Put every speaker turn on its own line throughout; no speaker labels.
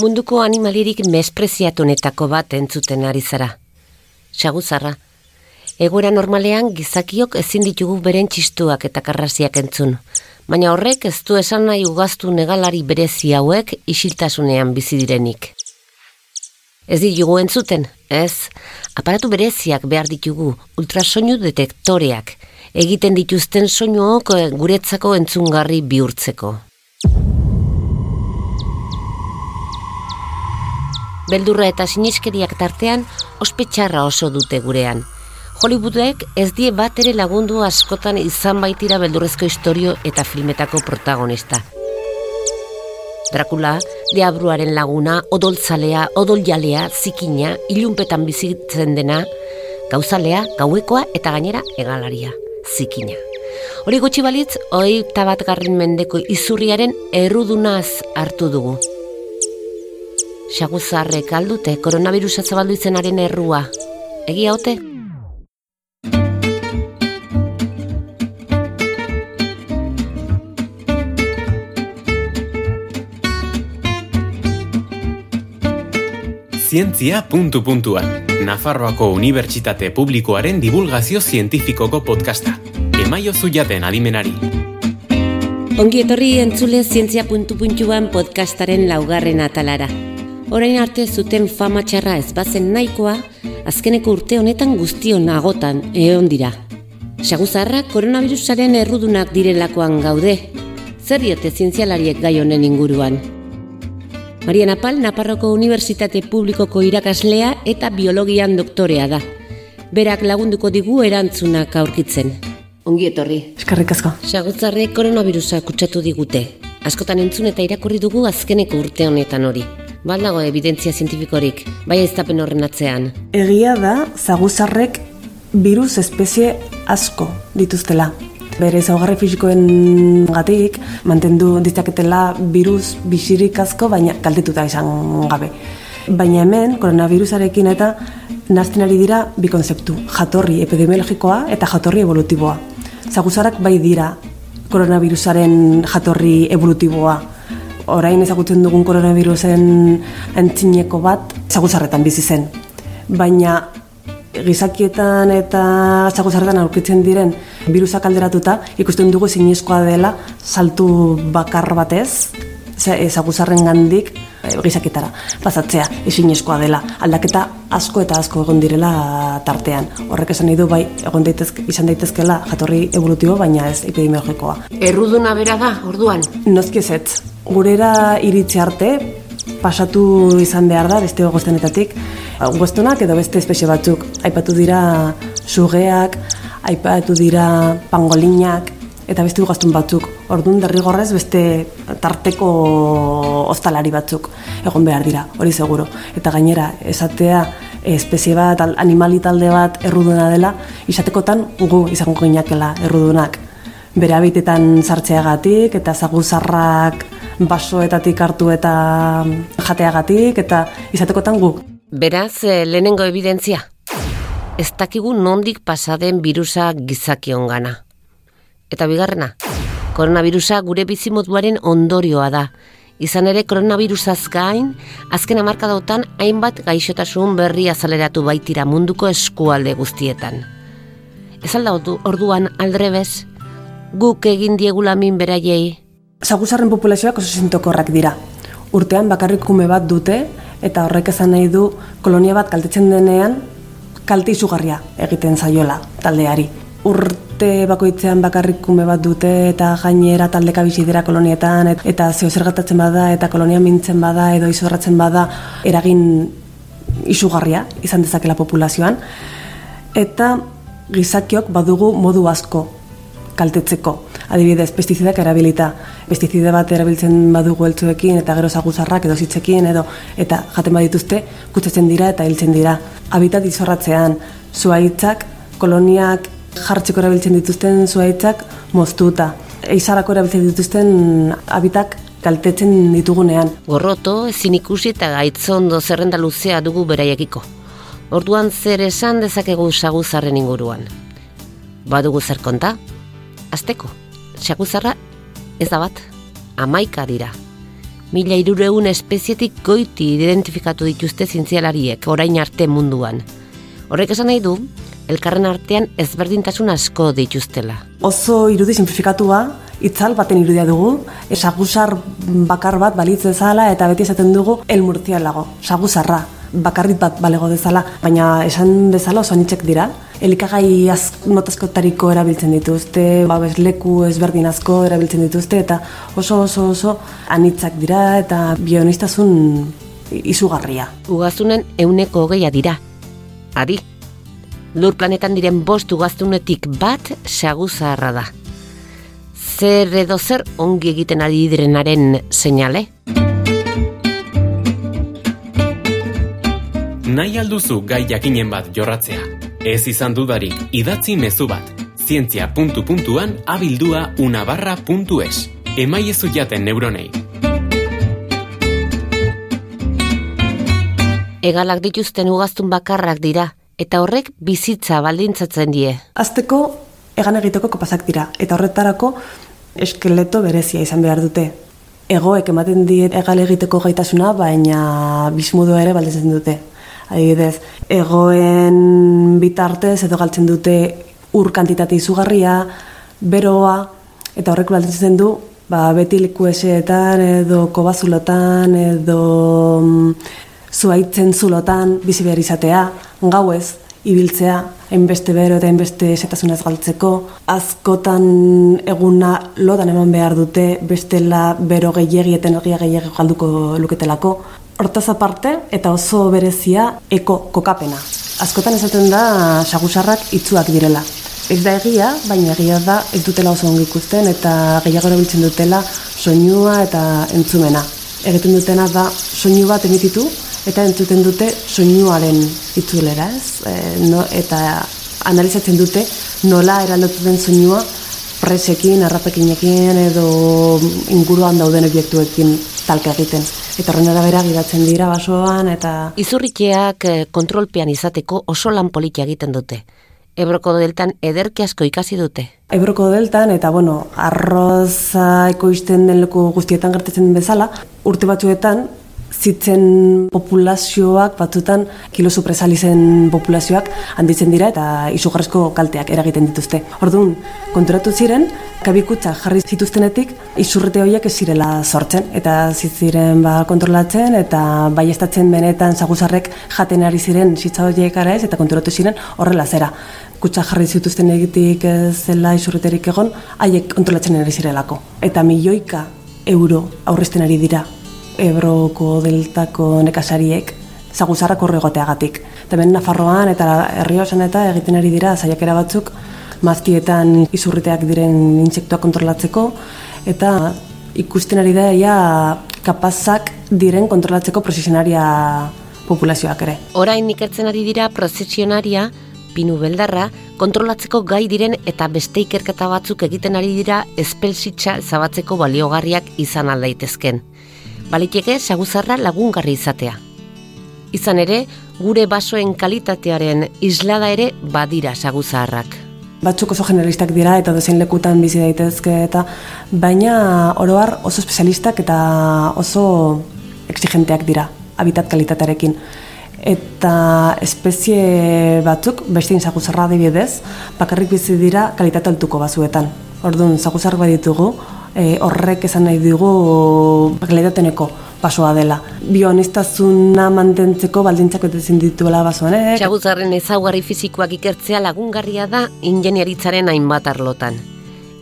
Munduko animalirik mespreziatunetako bat entzuten ari zara. Saguzarra, egoera normalean gizakiok ezin ditugu beren txistuak eta karraziak entzun, baina horrek ez du esan nahi ugaztu negalari berezi hauek isiltasunean bizi direnik. Ez ditugu entzuten, ez, aparatu bereziak behar ditugu, ultrasoinu detektoreak, egiten dituzten soinuok guretzako entzungarri bihurtzeko. Beldurra eta siniskeriak tartean ospetsarra oso dute gurean. Hollywoodek ez die bat ere lagundu askotan izan baitira beldurrezko historio eta filmetako protagonista. Dracula, deabruaren laguna, odoltzalea, odoljalea, zikina, ilunpetan bizitzen dena, gauzalea, gauekoa eta gainera egalaria, zikina. Hori gutxi balitz, hoi tabat garrin mendeko izurriaren errudunaz hartu dugu. Xaguzarrek aldute koronavirusa zabaldu izenaren errua. Egia ote?
Zientzia puntu puntuan. Nafarroako Unibertsitate Publikoaren divulgazio zientifikoko podcasta. Emaio zuiaten adimenari.
Ongi etorri entzule zientzia puntu puntuan podcastaren laugarren atalara orain arte zuten fama txarra ez bazen nahikoa, azkeneko urte honetan guztion agotan egon dira. Saguzarra koronavirusaren errudunak direlakoan gaude, zer diote zientzialariek gai honen inguruan. Maria Napal, Naparroko Unibertsitate Publikoko irakaslea eta biologian doktorea da. Berak lagunduko digu erantzunak aurkitzen. Ongi etorri.
Eskarrik asko.
Saguzarre koronavirusa kutsatu digute. Askotan entzun eta irakurri dugu azkeneko urte honetan hori. Baldago evidentzia zientifikorik, bai ez horren atzean.
Egia da, zaguzarrek virus espezie asko dituztela. Bere ezaugarri fisikoen gatik, mantendu ditzaketela virus bisirik asko, baina kaltetuta izan gabe. Baina hemen, koronavirusarekin eta nazten ari dira bi konzeptu, jatorri epidemiologikoa eta jatorri evolutiboa. Zaguzarrak bai dira koronavirusaren jatorri evolutiboa, orain ezagutzen dugun koronavirusen antzineko bat ezaguzarretan bizi zen. Baina gizakietan eta ezaguzarretan aurkitzen diren virusak alderatuta ikusten dugu zinezkoa dela saltu bakar batez ezaguzarren gandik eh, gizaketara pasatzea ezinezkoa dela. Aldaketa asko eta asko egon direla tartean. Horrek esan nahi du bai egon daitezke izan daitezkela jatorri evolutibo baina ez epidemiologikoa.
Erruduna bera da orduan?
Nozki ez gurera iritsi arte pasatu izan behar da beste goztenetatik goztunak edo beste espezie batzuk aipatu dira sugeak aipatu dira pangolinak eta beste gaztun batzuk. Orduan derrigorrez beste tarteko ostalari batzuk egon behar dira, hori seguro. Eta gainera esatea espezie bat, animali talde bat erruduna dela, izatekotan gu izango ginakela errudunak. Bere abitetan sartzeagatik eta zaguzarrak basoetatik hartu eta jateagatik eta izatekotan guk.
Beraz, eh, lehenengo evidentzia. Ez dakigu nondik pasaden birusa gizakion gana. Eta bigarrena, koronavirusa gure bizimoduaren ondorioa da. Izan ere koronavirusaz gain, azken amarkadautan hainbat gaixotasun berri azaleratu baitira munduko eskualde guztietan. Ez alda orduan aldrebez, guk egin diegulamin beraiei
Zaguzarren populazioak oso zintokorrak dira. Urtean bakarrik kume bat dute eta horrek esan nahi du kolonia bat kaltetzen denean kalte izugarria egiten zaiola taldeari. Urte bakoitzean bakarrik kume bat dute eta gainera taldeka bizi dira kolonietan eta zeo zer bada eta kolonia mintzen bada edo izorratzen bada eragin izugarria izan dezakela populazioan. Eta gizakiok badugu modu asko kaltetzeko. Adibidez, pestizidak erabilita. Pestizide bat erabiltzen badugu heltzuekin eta gero zaguzarrak edo zitzekin edo eta jaten badituzte kutsatzen dira eta hiltzen dira. Habitat izorratzean, zuaitzak, koloniak jartzeko erabiltzen dituzten zuaitzak moztuta. Eizarako erabiltzen dituzten habitak kaltetzen ditugunean.
Gorroto, ezin ikusi eta gaitzondo zerrenda luzea dugu beraiekiko. Orduan zer esan dezakegu saguzarren inguruan. Badugu zer konta? Azteko, xakuzarra ez da bat, amaika dira. mila irureun espezietik goiti identifikatu dituzte zientzialariek orain arte munduan. Horrek esan nahi du, elkarren artean ezberdintasun asko dituztela.
Oso irudi simplifikatua, itzal baten irudia dugu, saguzar bakar bat balitz dezala eta beti esaten dugu elmurtialago, saguzarra, bakarrit bat balego dezala, baina esan dezala oso anitzek dira. Elikagai az, notazkotariko erabiltzen dituzte, ba, leku ezberdin asko erabiltzen dituzte, eta oso oso oso anitzak dira eta bionistasun izugarria.
Ugazunen euneko hogeia dira. Adi, lur planetan diren bost ugaztunetik bat saguzaharra da zer edo zer ongi egiten ari direnaren seinale?
Nahi alduzu gai jakinen bat jorratzea. Ez izan dudarik idatzi mezu bat. Zientzia puntu puntuan abildua unabarra puntu es. Emai ezu jaten neuronei.
Egalak dituzten ugaztun bakarrak dira, eta horrek bizitza baldintzatzen die.
Azteko, egan egiteko kopazak dira, eta horretarako eskeleto berezia izan behar dute. Egoek ematen diet egal egiteko gaitasuna, baina bismudo ere baldezen dute. Adibidez, egoen bitartez edo galtzen dute ur kantitate izugarria, beroa, eta horrek baldezen du, ba, beti liku eseetan, edo kobazulotan, edo mm, zuaitzen zulotan, bizi behar izatea, gauez, ibiltzea, hainbeste bero eta hainbeste esetasunaz galtzeko, askotan eguna lodan eman behar dute, bestela bero gehiagi eta energia gehiagi galduko luketelako. Hortaz aparte, eta oso berezia, eko kokapena. Askotan esaten da, sagusarrak itzuak direla. Ez da egia, baina egia da ez dutela oso ongi ikusten eta gehiago erabiltzen dutela soinua eta entzumena. Egiten dutena da soinu bat emititu eta entzuten dute soinuaren itzulera, ez? E, no, eta analizatzen dute nola eraldotu den soinua presekin, arrapekinekin edo inguruan dauden obiektuekin talka egiten. Eta horren arabera gidatzen dira basoan eta...
Izurrikeak eh, kontrolpean izateko oso lan politia egiten dute. Ebroko deltan ederki asko ikasi dute.
Ebroko deltan, eta bueno, arroza ekoizten den leku guztietan gertatzen bezala, urte batzuetan, zitzen populazioak batzutan kilo supresalizen populazioak handitzen dira eta izugarrezko kalteak eragiten dituzte. Orduan, konturatu ziren, kabikutza jarri zituztenetik izurrete horiek ez zirela sortzen eta ziren ba, kontrolatzen eta baiestatzen benetan zaguzarrek jaten ari ziren zitza horiek ara ez eta konturatu ziren horrela zera. Kutsa jarri zituzten egitik zela izurreterik egon, haiek kontrolatzen ari zirelako. Eta milioika euro aurrezten ari dira Ebroko deltako nekasariek zaguzarrak horre egoteagatik. Eta ben Nafarroan eta herriosan eta egiten ari dira zaiakera batzuk maztietan izurriteak diren intsektuak kontrolatzeko eta ikusten ari da ja kapazak diren kontrolatzeko prozesionaria populazioak ere.
Orain ikertzen ari dira prozesionaria pinu beldarra kontrolatzeko gai diren eta beste ikerketa batzuk egiten ari dira espelsitza zabatzeko baliogarriak izan aldaitezken baliteke saguzarra lagungarri izatea. Izan ere, gure basoen kalitatearen islada ere badira saguzarrak.
Batzuk oso generalistak dira eta dozein lekutan bizi daitezke eta baina oroar oso espezialistak eta oso exigenteak dira habitat kalitatearekin. Eta espezie batzuk, beste saguzarra adibidez, bakarrik bizi dira kalitate altuko bazuetan. Orduan, saguzarrak baditugu, e, horrek esan nahi dugu bakledateneko pasoa dela. Bionistazuna mantentzeko baldintzak betetzen dituela basoan, eh?
Txaguzarren ezaugarri fizikoak ikertzea lagungarria da ingenieritzaren hainbat arlotan.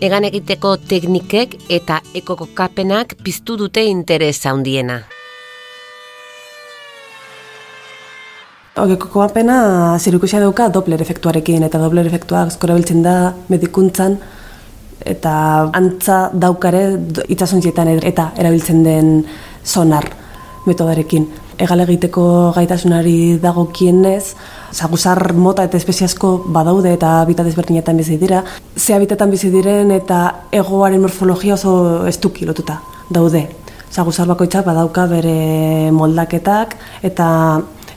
Egan egiteko teknikek eta ekokokapenak piztu dute interesa handiena.
Ogeko koapena zirukusia dauka Doppler efektuarekin, eta Doppler efektuak askora biltzen da medikuntzan, eta antza daukare itsasontzietan eta erabiltzen den sonar metodarekin. Egal egiteko gaitasunari dagokienez, zaguzar mota eta espeziasko badaude eta habitat ezberdinetan bizi dira. Ze habitatan bizi diren eta egoaren morfologia oso estuki lotuta daude. Zaguzar bakoitzak badauka bere moldaketak eta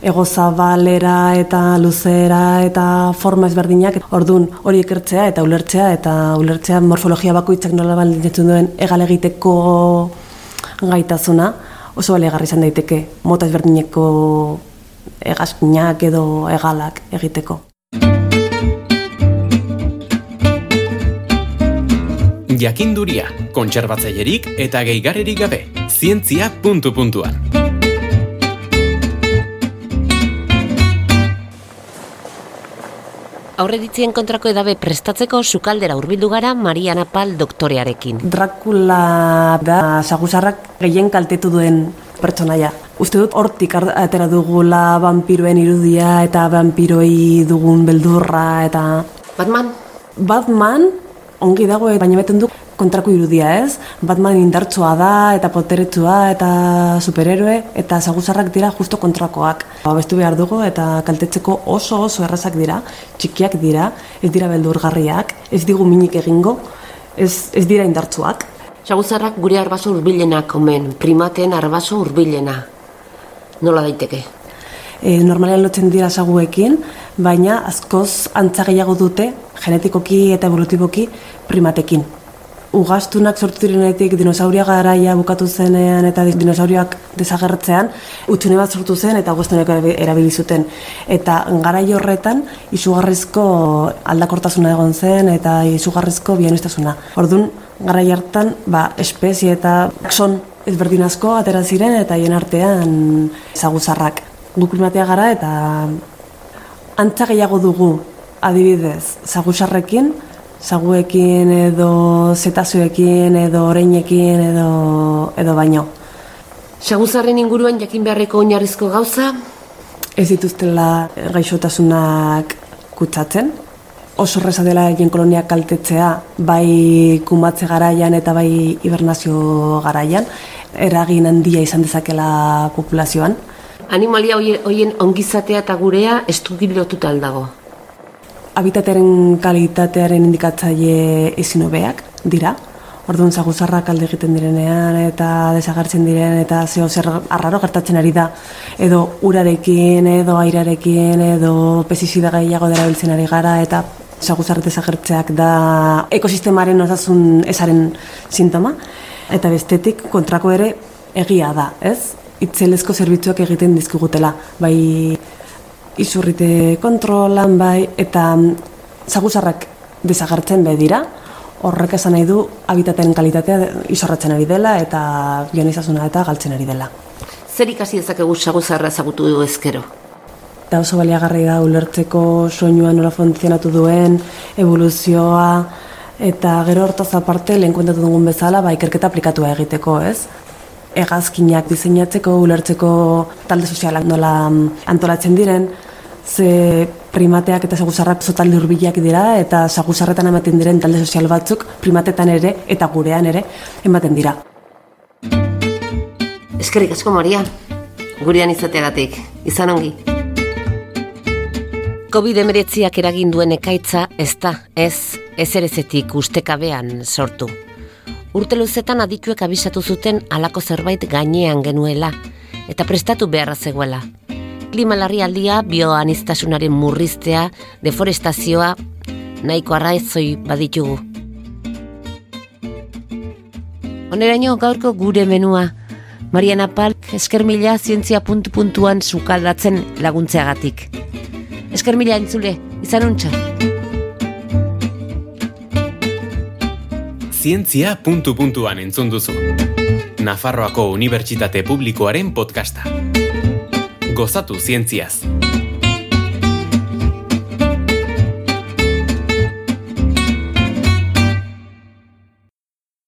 ego zabalera eta luzera eta forma ezberdinak ordun hori ikertzea eta ulertzea eta ulertzea morfologia bakoitzak nola baldintzen duen egal egiteko gaitasuna oso baliagarri izan daiteke mota ezberdineko hegazkinak edo hegalak egiteko.
Jakinduria, kontserbatzailerik eta gehigarririk gabe, zientzia puntu puntuan.
Aurreditzien kontrako edabe prestatzeko sukaldera hurbildu gara Mariana Pal doktorearekin.
Dracula da sagusarrak gehien kaltetu duen pertsonaia. Uste dut hortik atera dugula vampiroen irudia eta vampiroi dugun beldurra eta
Batman,
Batman ongi dago baina beten du kontrako irudia ez. Batman indartsua da eta poteretsua eta superheroe eta saguzarrak dira justo kontrakoak. Babestu behar dugu eta kaltetzeko oso oso errazak dira, txikiak dira, ez dira beldurgarriak, ez digu minik egingo, ez, ez dira indartsuak.
saguzarrak gure arbaso hurbilenak omen, primateen arbaso hurbilena. Nola daiteke?
e, normalean lotzen dira saguekin, baina askoz antza gehiago dute genetikoki eta evolutiboki primatekin. Ugastunak sortu direnetik dinosauria garaia bukatu zenean eta dinosaurioak desagertzean, utxune bat sortu zen eta ugastunak erabili zuten. Eta garai horretan izugarrizko aldakortasuna egon zen eta izugarrizko bienestasuna. Ordun garai hartan ba, espezie eta son ezberdin asko atera ziren eta hien artean zaguzarrak. Guk primatea gara eta antza gehiago dugu adibidez zagusarrekin, zaguekin edo zetazuekin edo oreinekin edo, edo baino.
Saguzarren inguruan jakin beharreko oinarrizko gauza,
Ez dituztela gaixotasunak kutsatzen. Oso erreza dela egin koloniak kaltetzea, bai kumatze garaian eta bai hibernazio garaian, eragin handia izan dezakela populazioan.
animalia hoien, ongizatea eta gurea estuki lotuta aldago.
Habitatearen kalitatearen indikatzaile ezin hobeak dira. Orduan zaguzarrak alde egiten direnean eta desagertzen diren eta zeo zer arraro gertatzen ari da. Edo urarekin, edo airarekin, edo pestizida gehiago derabiltzen ari gara eta zaguzar desagertzeak da ekosistemaren osasun ezaren sintoma. Eta bestetik kontrako ere egia da, ez? Itzelezko zerbitzuak egiten dizkigutela, bai izurrite kontrolan bai, eta zaguzarrak desagertzen be dira, horrek esan nahi du habitaten kalitatea izorratzen ari dela eta ionizasuna eta galtzen ari dela.
Zer ikasi dezakegu saguzarra ezagutu du ezkero?
Eta oso baliagarri da ulertzeko soinua nola funtzionatu duen, evoluzioa, eta gero hortaz aparte lehen kontatu dugun bezala, ba, ikerketa aplikatua egiteko, ez? Hegazkinak diseinatzeko, ulertzeko talde sozialak nola mm, antolatzen diren, ze primateak eta saguzarrak oso talde hurbilak dira eta saguzarretan ematen diren talde sozial batzuk primatetan ere eta gurean ere ematen dira.
Eskerrik asko Maria, gurean izateagatik, izan ongi. COVID-19ak eragin duen ekaitza ez da, ez, ez erezetik ustekabean sortu. Urte luzetan adituek abisatu zuten halako zerbait gainean genuela, eta prestatu beharra zegoela. Klima larrialdia, bioanistasunaren murriztea, deforestazioa, nahiko arraizoi baditugu. Oneraino gaurko gure menua, Mariana Palk esker mila zientzia puntu puntuan sukaldatzen laguntzeagatik. Esker mila entzule, izan untxa.
Zientzia puntu puntuan entzun duzu. Nafarroako Unibertsitate Publikoaren podcasta. Gozatu zientziaz.